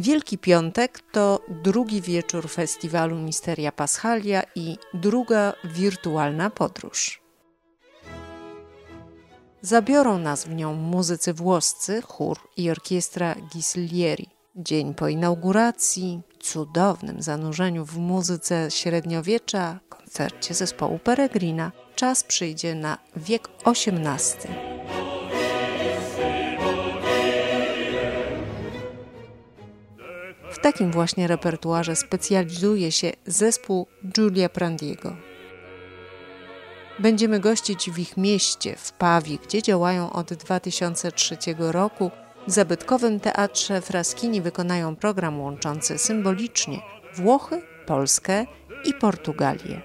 Wielki Piątek to drugi wieczór festiwalu Misteria Paschalia i druga wirtualna podróż. Zabiorą nas w nią muzycy włoscy, chór i orkiestra Ghislieri. Dzień po inauguracji, cudownym zanurzeniu w muzyce średniowiecza, koncercie zespołu Peregrina, czas przyjdzie na wiek XVIII. W takim właśnie repertuarze specjalizuje się zespół Giulia Prandiego. Będziemy gościć w ich mieście, w Pawi, gdzie działają od 2003 roku. W zabytkowym teatrze Fraskini wykonają program łączący symbolicznie Włochy, Polskę i Portugalię.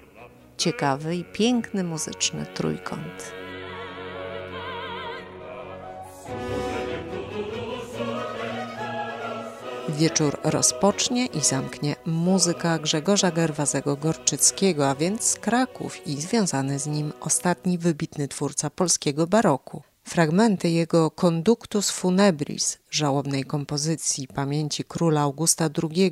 Ciekawy i piękny muzyczny trójkąt. Wieczór rozpocznie i zamknie muzyka Grzegorza Gerwazego-Gorczyckiego, a więc Kraków i związany z nim ostatni wybitny twórca polskiego baroku. Fragmenty jego Conductus Funebris, żałobnej kompozycji pamięci króla Augusta II,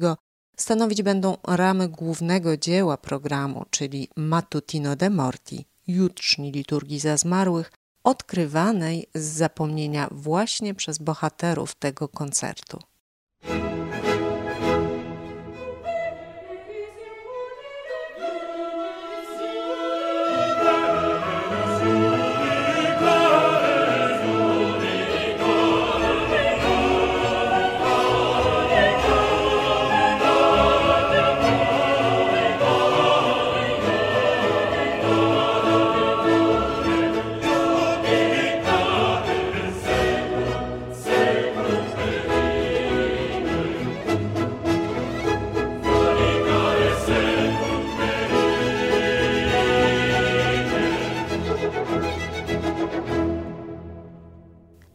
stanowić będą ramy głównego dzieła programu, czyli Matutino de Morti, jutrzni liturgii za zmarłych, odkrywanej z zapomnienia właśnie przez bohaterów tego koncertu.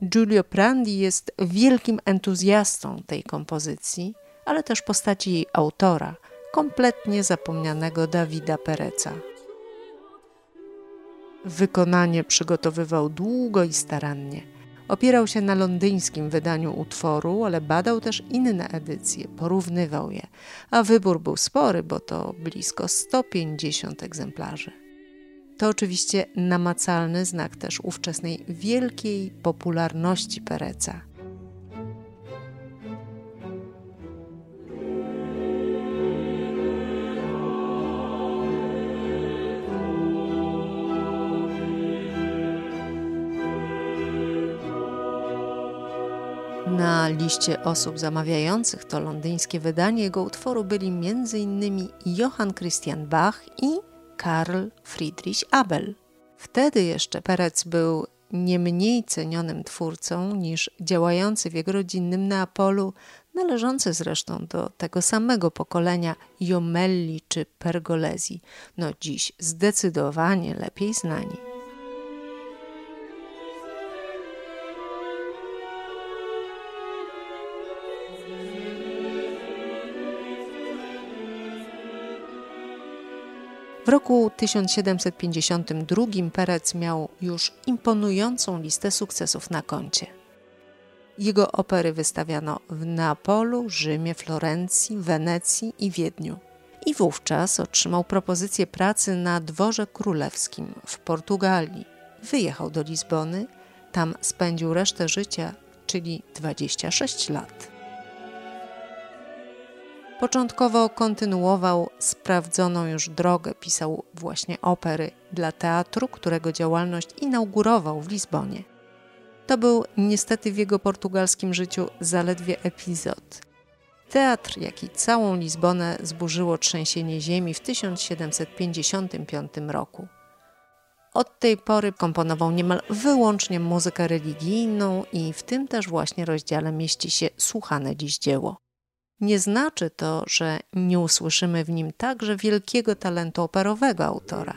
Giulio Prandi jest wielkim entuzjastą tej kompozycji, ale też postaci jej autora, kompletnie zapomnianego Dawida Pereca. Wykonanie przygotowywał długo i starannie. Opierał się na londyńskim wydaniu utworu, ale badał też inne edycje, porównywał je, a wybór był spory, bo to blisko 150 egzemplarzy. To oczywiście namacalny znak też ówczesnej wielkiej popularności Pereca. Na liście osób zamawiających to londyńskie wydanie jego utworu byli m.in. Johann Christian Bach i Karl Friedrich Abel. Wtedy jeszcze Perec był nie mniej cenionym twórcą niż działający w jego rodzinnym Neapolu, należący zresztą do tego samego pokolenia Jomelli czy Pergolesi, no dziś zdecydowanie lepiej znani. W roku 1752 Perec miał już imponującą listę sukcesów na koncie. Jego opery wystawiano w Neapolu, Rzymie, Florencji, Wenecji i Wiedniu. I wówczas otrzymał propozycję pracy na dworze królewskim w Portugalii. Wyjechał do Lizbony, tam spędził resztę życia, czyli 26 lat. Początkowo kontynuował sprawdzoną już drogę, pisał właśnie opery dla teatru, którego działalność inaugurował w Lizbonie. To był niestety w jego portugalskim życiu zaledwie epizod. Teatr, jak i całą Lizbonę zburzyło trzęsienie ziemi w 1755 roku. Od tej pory komponował niemal wyłącznie muzykę religijną i w tym też właśnie rozdziale mieści się słuchane dziś dzieło. Nie znaczy to, że nie usłyszymy w nim także wielkiego talentu operowego autora.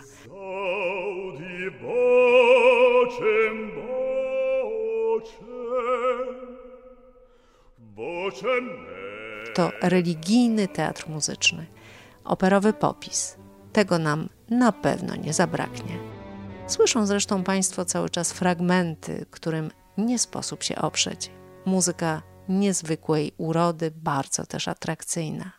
To religijny teatr muzyczny, operowy popis. Tego nam na pewno nie zabraknie. Słyszą zresztą Państwo cały czas fragmenty, którym nie sposób się oprzeć. Muzyka niezwykłej urody, bardzo też atrakcyjna.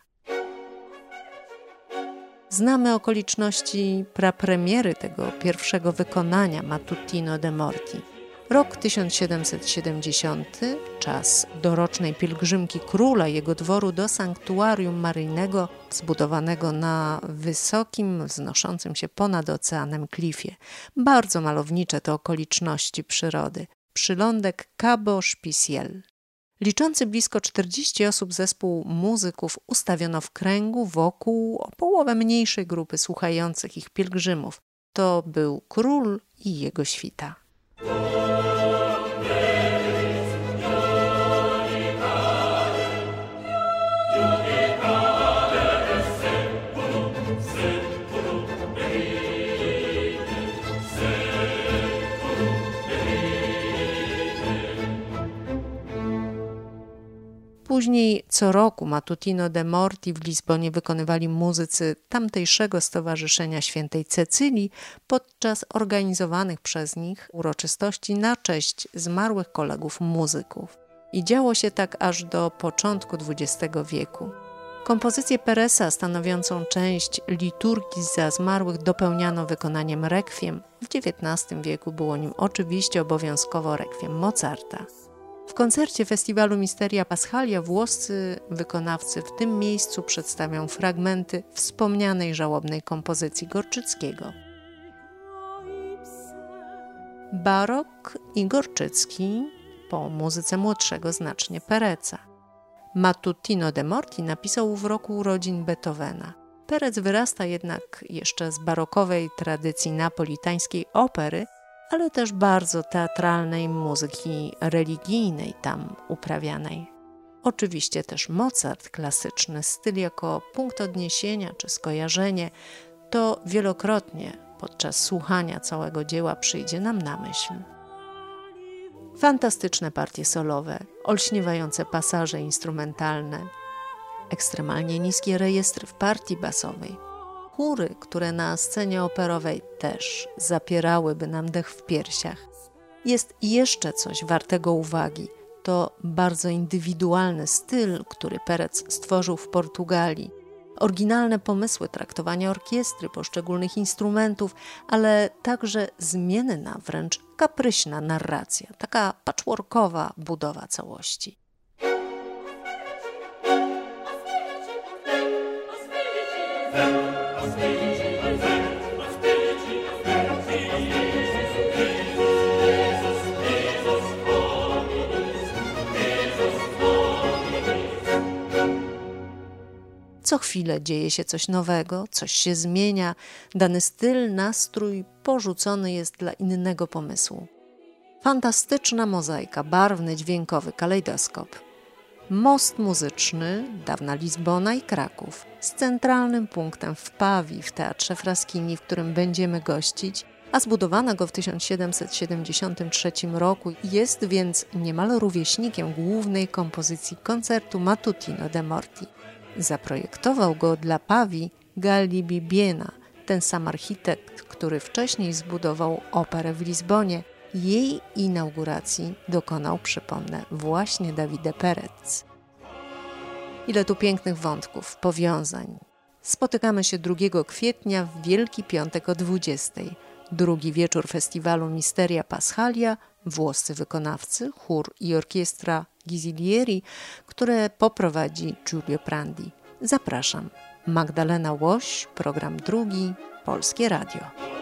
Znamy okoliczności prapremiery tego pierwszego wykonania Matutino de Morti. Rok 1770, czas dorocznej pielgrzymki króla jego dworu do sanktuarium maryjnego zbudowanego na wysokim, wznoszącym się ponad oceanem klifie. Bardzo malownicze to okoliczności przyrody. Przylądek Cabo Spiciel. Liczący blisko 40 osób zespół muzyków ustawiono w kręgu wokół o połowę mniejszej grupy słuchających ich pielgrzymów. To był król i jego świta. Później co roku Matutino de Morti w Lizbonie wykonywali muzycy tamtejszego Stowarzyszenia Świętej Cecylii podczas organizowanych przez nich uroczystości na cześć zmarłych kolegów muzyków. I działo się tak aż do początku XX wieku. Kompozycję Peresa stanowiącą część liturgii za zmarłych dopełniano wykonaniem rekwiem. W XIX wieku było nim oczywiście obowiązkowo rekwiem Mozarta. W koncercie festiwalu Misteria Paschalia włoscy wykonawcy w tym miejscu przedstawią fragmenty wspomnianej żałobnej kompozycji Gorczyckiego. Barok i Gorczycki po muzyce młodszego znacznie Pereca. Matutino de Morti napisał w roku urodzin Beethovena. Perec wyrasta jednak jeszcze z barokowej tradycji napolitańskiej opery, ale też bardzo teatralnej muzyki religijnej tam uprawianej. Oczywiście też Mozart, klasyczny styl jako punkt odniesienia czy skojarzenie, to wielokrotnie podczas słuchania całego dzieła przyjdzie nam na myśl. Fantastyczne partie solowe, olśniewające pasaże instrumentalne, ekstremalnie niskie rejestry w partii basowej, chóry, które na scenie operowej też zapierałyby nam dech w piersiach. Jest jeszcze coś wartego uwagi. To bardzo indywidualny styl, który Perec stworzył w Portugalii. Oryginalne pomysły traktowania orkiestry, poszczególnych instrumentów, ale także zmienna, wręcz kapryśna narracja, taka patchworkowa budowa całości. Co chwilę dzieje się coś nowego, coś się zmienia, dany styl, nastrój porzucony jest dla innego pomysłu. Fantastyczna mozaika, barwny, dźwiękowy kalejdoskop. Most muzyczny, dawna Lizbona i Kraków, z centralnym punktem w Pawi, w Teatrze Fraskini, w którym będziemy gościć, a zbudowano go w 1773 roku, jest więc niemal rówieśnikiem głównej kompozycji koncertu Matutino de Morti. Zaprojektował go dla Pawi Galli Bibiena, ten sam architekt, który wcześniej zbudował operę w Lizbonie. Jej inauguracji dokonał, przypomnę, właśnie Davide Perez. Ile tu pięknych wątków, powiązań. Spotykamy się 2 kwietnia w Wielki Piątek o 20. Drugi wieczór festiwalu Misteria Paschalia, włoscy wykonawcy, chór i orkiestra Gizilieri, które poprowadzi Giulio Prandi. Zapraszam. Magdalena Łoś, program drugi, Polskie Radio.